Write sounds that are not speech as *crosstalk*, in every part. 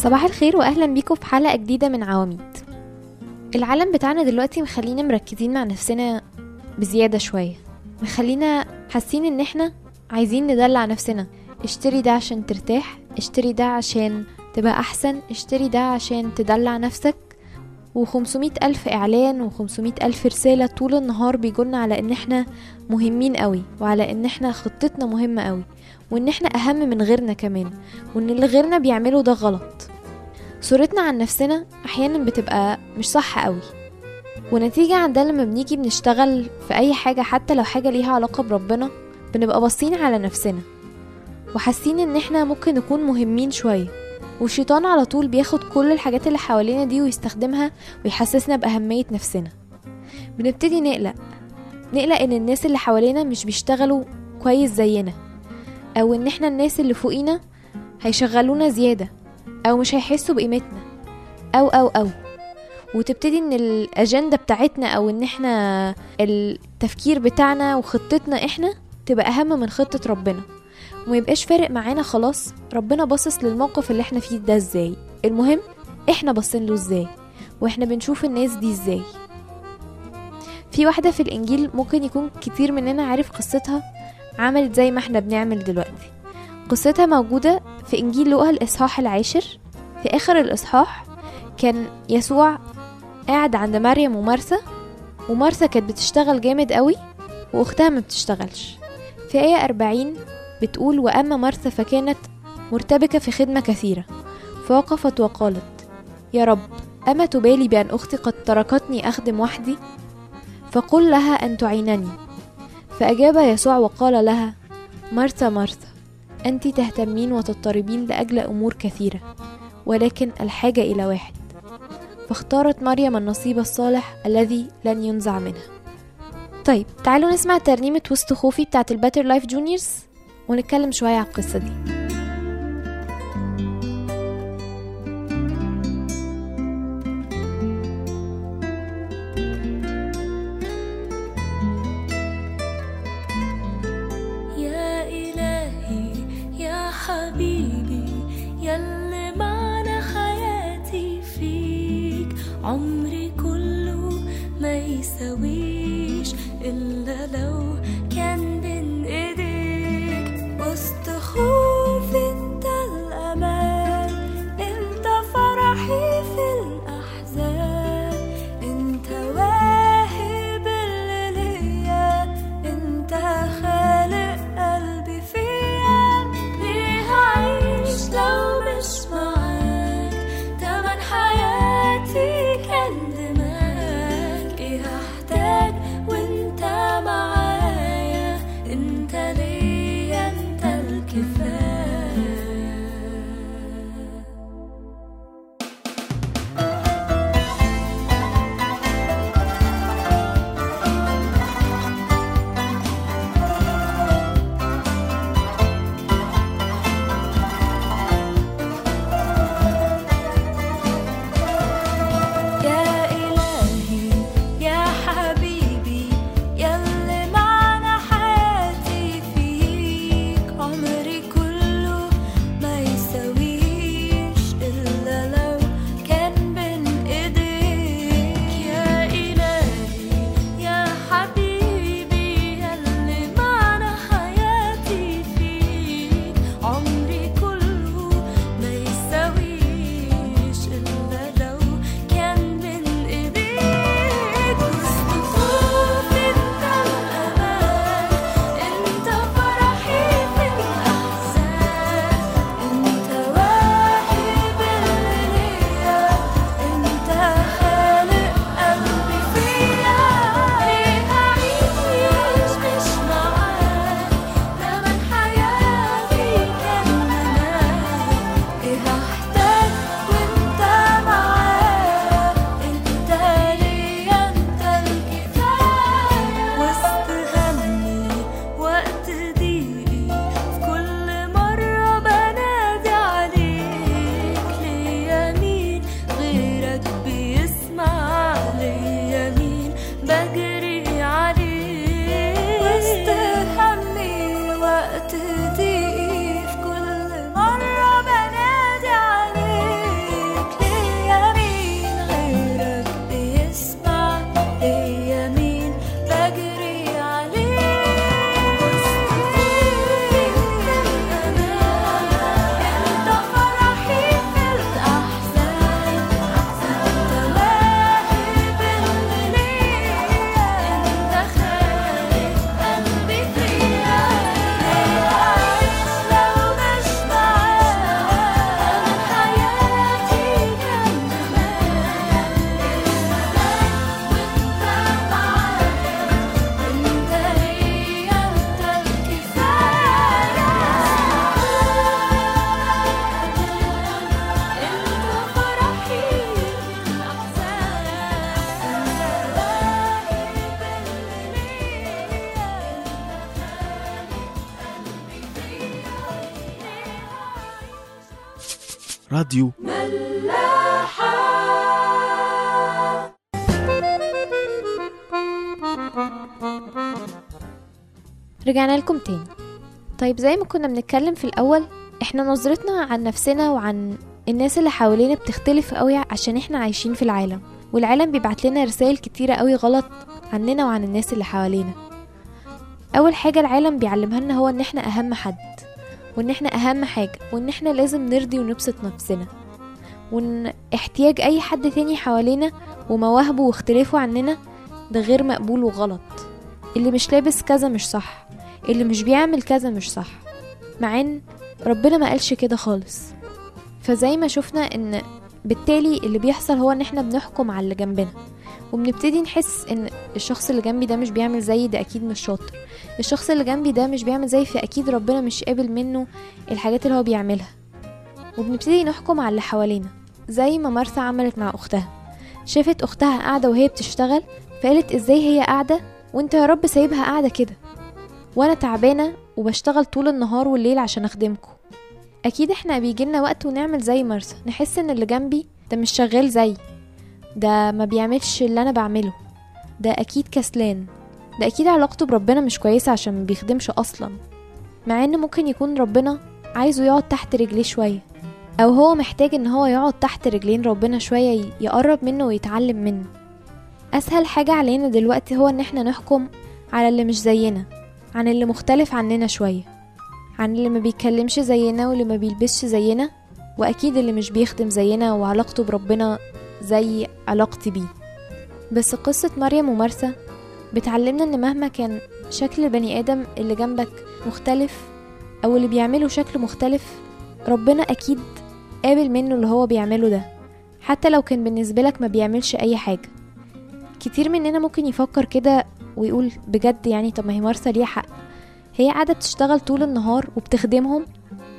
صباح الخير واهلا بيكم في حلقة جديدة من عواميد. العالم بتاعنا دلوقتي مخلينا مركزين مع نفسنا بزيادة شوية. مخلينا حاسين إن إحنا عايزين ندلع نفسنا. اشتري ده عشان ترتاح اشتري ده عشان تبقى أحسن اشتري ده عشان تدلع نفسك. وخمسمية ألف إعلان وخمسمية ألف رسالة طول النهار بيقولنا على إن إحنا مهمين قوي وعلى إن إحنا خطتنا مهمة قوي وإن إحنا أهم من غيرنا كمان وإن اللي غيرنا بيعمله ده غلط. صورتنا عن نفسنا أحيانا بتبقى مش صح قوي ونتيجة عن ده لما بنيجي بنشتغل في أي حاجة حتى لو حاجة ليها علاقة بربنا بنبقى باصين على نفسنا وحاسين إن إحنا ممكن نكون مهمين شوية والشيطان على طول بياخد كل الحاجات اللي حوالينا دي ويستخدمها ويحسسنا بأهمية نفسنا. بنبتدي نقلق نقلق إن الناس اللي حوالينا مش بيشتغلوا كويس زينا أو إن إحنا الناس اللي فوقينا هيشغلونا زيادة. أو مش هيحسوا بقيمتنا. أو أو أو. وتبتدي إن الاجندة بتاعتنا أو إن إحنا التفكير بتاعنا وخطتنا إحنا تبقى أهم من خطة ربنا. وما يبقاش فارق معانا خلاص ربنا باصص للموقف اللي إحنا فيه ده إزاي. المهم إحنا باصين له إزاي؟ وإحنا بنشوف الناس دي إزاي. في واحدة في الإنجيل ممكن يكون كتير مننا عارف قصتها عملت زي ما إحنا بنعمل دلوقتي. قصتها موجودة في إنجيل لوقا الإصحاح العاشر. في آخر الإصحاح كان يسوع قاعد عند مريم ومارثا ومارثا كانت بتشتغل جامد قوي وأختها ما بتشتغلش. في آية 40 بتقول وأما مرثا فكانت مرتبكة في خدمة كثيرة فوقفت وقالت يا رب أما تبالي بأن أختي قد تركتني أخدم وحدي؟ فقل لها أن تعينني. فأجاب يسوع وقال لها مرثا مرثا. أنت تهتمين وتضطربين لأجل أمور كثيرة ولكن الحاجة إلى واحد. فاختارت مريم النصيب الصالح الذي لن ينزع منها. طيب تعالوا نسمع ترنيمة وسط خوفي بتاعت ال Better Life Juniors ونتكلم شوية على القصة دي. ما يساويش إلا لو راديو. رجعنا لكم تاني. طيب زي ما كنا بنتكلم في الأول إحنا نظرتنا عن نفسنا وعن الناس اللي حوالينا بتختلف قوي عشان إحنا عايشين في العالم. والعالم بيبعت لنا رسائل كتيرة قوي غلط عننا وعن الناس اللي حوالينا. أول حاجة العالم بيعلمها لنا هو إن إحنا أهم حد. وإن إحنا أهم حاجة وإن إحنا لازم نرضي ونبسط نفسنا. وإن احتياج أي حد تاني حوالينا ومواهبه واختلافه عننا ده غير مقبول وغلط. اللي مش لابس كذا مش صح. اللي مش بيعمل كذا مش صح. مع إن ربنا ما قالش كده خالص. فزي ما شفنا إن بالتالي اللي بيحصل هو إن إحنا بنحكم على اللي جنبنا. وبنبتدي نحس إن الشخص اللي جنبي ده مش بيعمل زيي ده أكيد مش شاطر. الشخص اللي جنبي ده مش بيعمل زيي فاكيد ربنا مش قابل منه الحاجات اللي هو بيعملها. وبنبتدي نحكم على اللي حوالينا زي ما مرثا عملت مع أختها. شافت أختها قاعدة وهي بتشتغل فقالت إزاي هي قاعدة وأنت يا رب سايبها قاعدة كده؟ وأنا تعبانة وبشتغل طول النهار والليل عشان أخدمكم. أكيد إحنا بيجيلنا وقت ونعمل زي مرسى. نحس إن اللي جنبي ده مش شغال زي ده ما بيعملش اللي أنا بعمله. ده أكيد كسلان. ده أكيد علاقته بربنا مش كويسة عشان ما بيخدمش أصلا. مع إن ممكن يكون ربنا عايزه يقعد تحت رجليه شوية. أو هو محتاج إن هو يقعد تحت رجلين ربنا شوية يقرب منه ويتعلم منه. أسهل حاجة علينا دلوقتي هو إن إحنا نحكم على اللي مش زينا عن اللي مختلف عننا شوية. عن اللي ما بيتكلمش زينا واللي ما بيلبسش زينا وأكيد اللي مش بيخدم زينا وعلاقته بربنا زي علاقتي بيه. بس قصة مريم ومرسى بتعلمنا إن مهما كان شكل البني آدم اللي جنبك مختلف أو اللي بيعمله شكل مختلف ربنا أكيد قابل منه اللي هو بيعمله ده حتى لو كان بالنسبة لك ما بيعملش أي حاجة. كتير مننا ممكن يفكر كده ويقول بجد يعني طب ما هي مرسى ليها حق. هي قاعدة بتشتغل طول النهار وبتخدمهم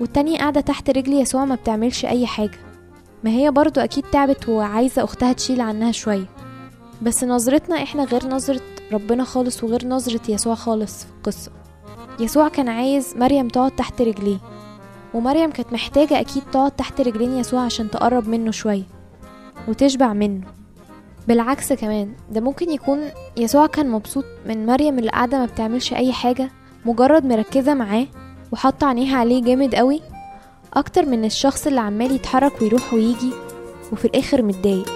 والتانية قاعدة تحت رجل يسوع ما بتعملش أي حاجة. ما هي برضو أكيد تعبت وعايزة أختها تشيل عنها شوية. بس نظرتنا إحنا غير نظرة ربنا خالص وغير نظرة يسوع خالص في القصة. يسوع كان عايز مريم تقعد تحت رجليه ومريم كانت محتاجة أكيد تقعد تحت رجلين يسوع عشان تقرب منه شوية وتشبع منه. بالعكس كمان ده ممكن يكون يسوع كان مبسوط من مريم اللي قاعدة ما بتعملش أي حاجة مجرد مركزة معاه وحاطة عينيها عليه جامد قوي أكتر من الشخص اللي عمال يتحرك ويروح ويجي وفي الآخر متضايق.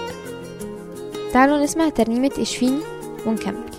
تعالوا نسمع ترنيمة إشفيني ونكمل.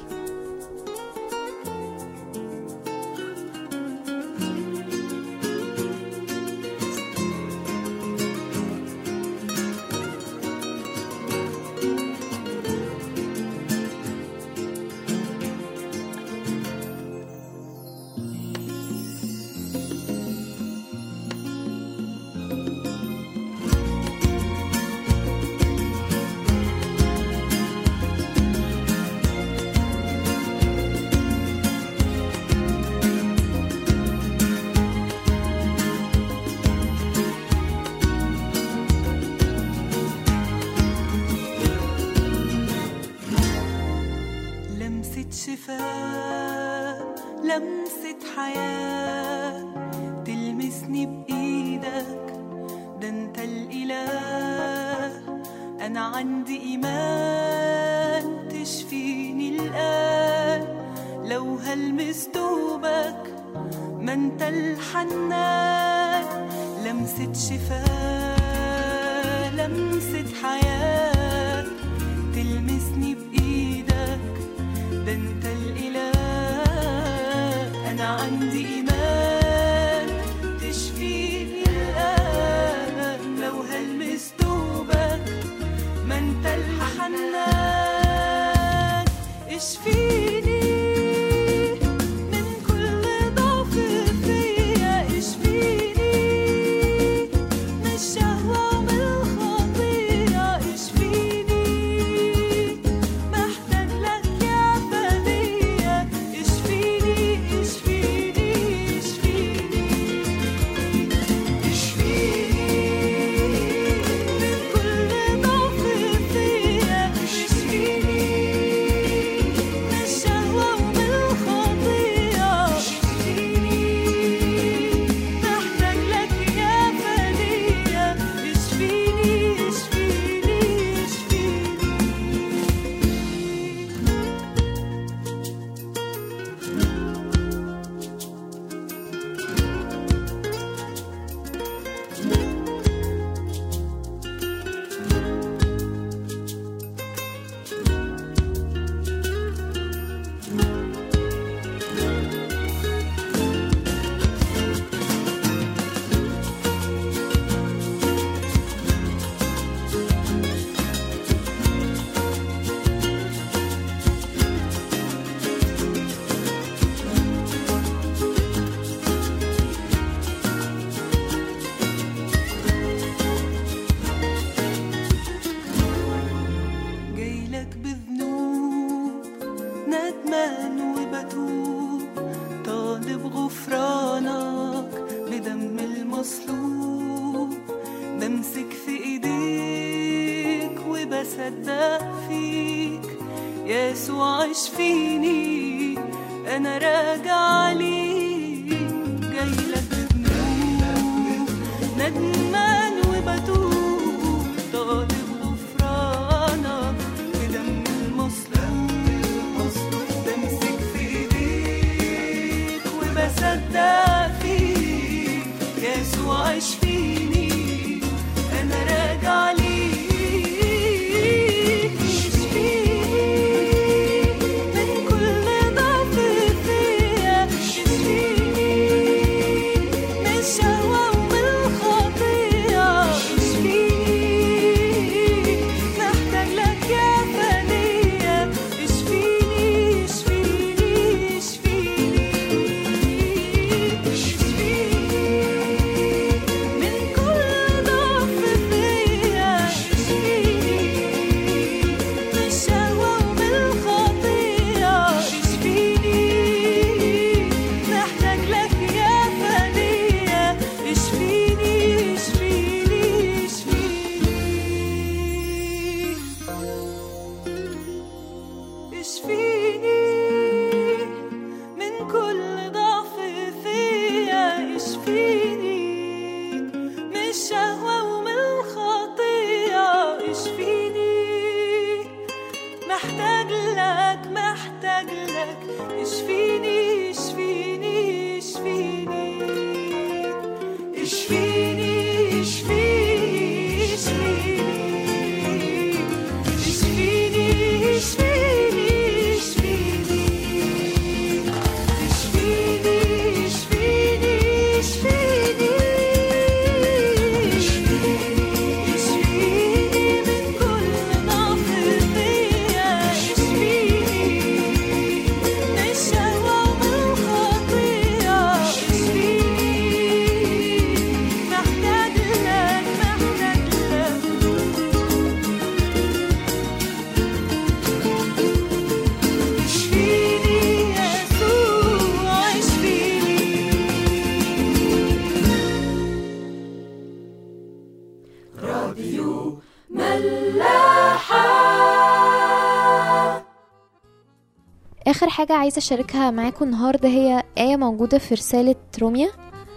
آخر حاجة عايزة أشاركها معاكم النهاردة هي آية موجودة في رسالة روميا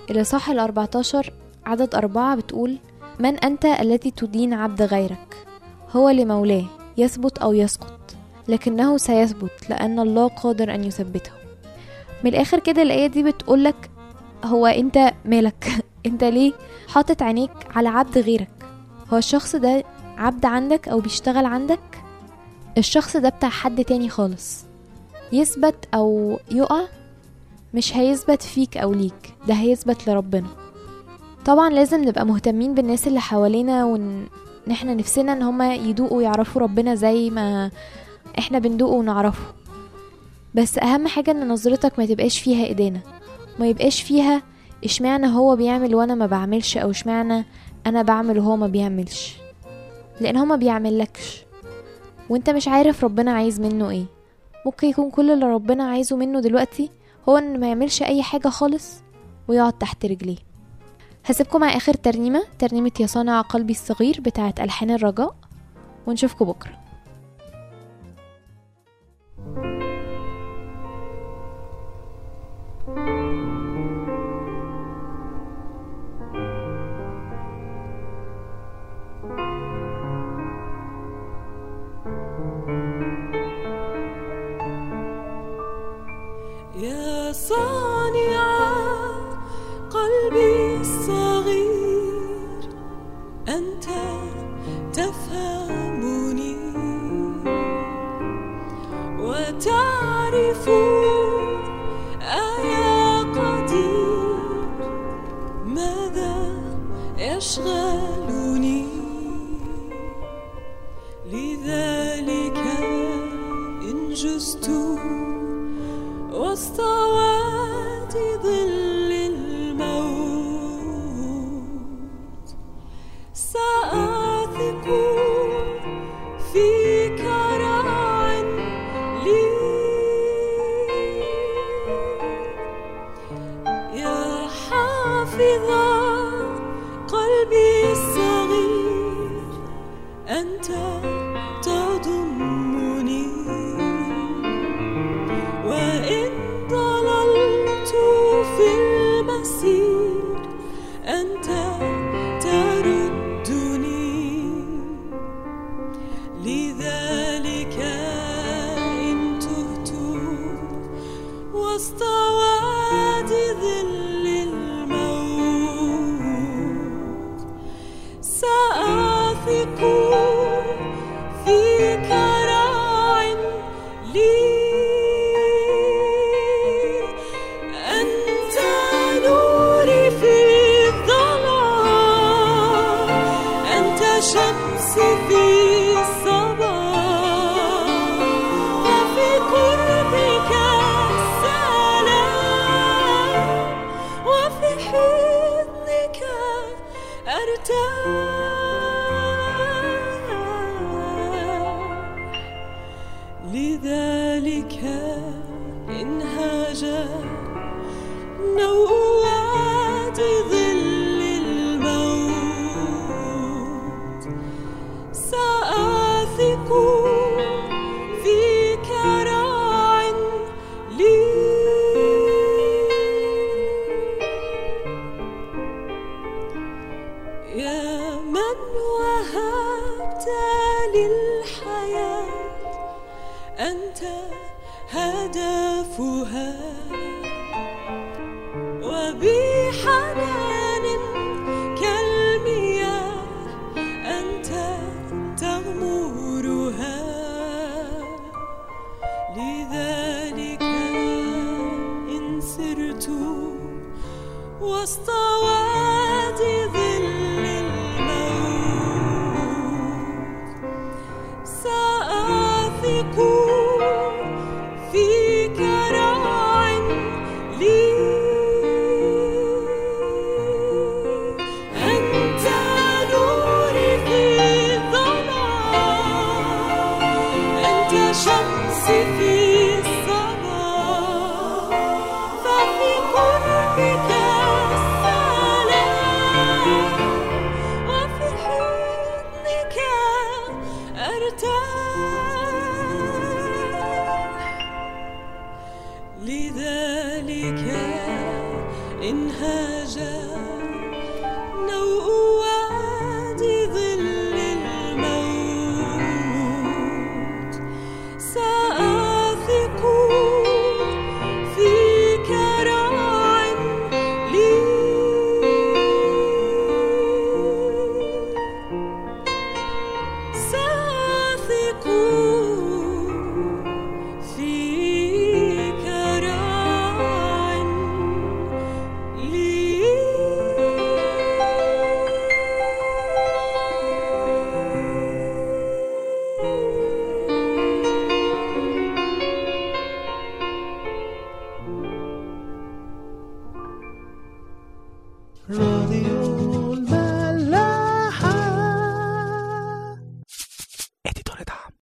الإصحاح الأربعتاشر عدد أربعة بتقول من أنت الذي تدين عبد غيرك؟ هو لمولاه يثبت أو يسقط لكنه سيثبت لأن الله قادر أن يثبته. من الآخر كده الآية دي بتقولك هو أنت مالك؟ *laughs* أنت ليه حاطط عينيك على عبد غيرك؟ هو الشخص ده عبد عندك أو بيشتغل عندك؟ الشخص ده بتاع حد تاني خالص. يثبت أو يقع مش هيثبت فيك أو ليك ده هيثبت لربنا. طبعا لازم نبقى مهتمين بالناس اللي حوالينا وإن إن إحنا نفسنا إن هما يدوقوا يعرفوا ربنا زي ما إحنا بندوقه ونعرفه. بس أهم حاجة إن نظرتك ما تبقاش فيها إدانة. ما يبقاش فيها إشمعنى هو بيعمل وأنا ما بعملش أو إشمعنى أنا بعمل وهو ما بيعملش. لأن هو ما بيعملكش. وأنت مش عارف ربنا عايز منه إيه. ممكن يكون كل اللي ربنا عايزه منه دلوقتي هو إن ما يعملش أي حاجة خالص ويقعد تحت رجليه. هسيبكم مع آخر ترنيمة ترنيمة يا صانع قلبي الصغير بتاعة ألحان الرجاء ونشوفكم بكرة.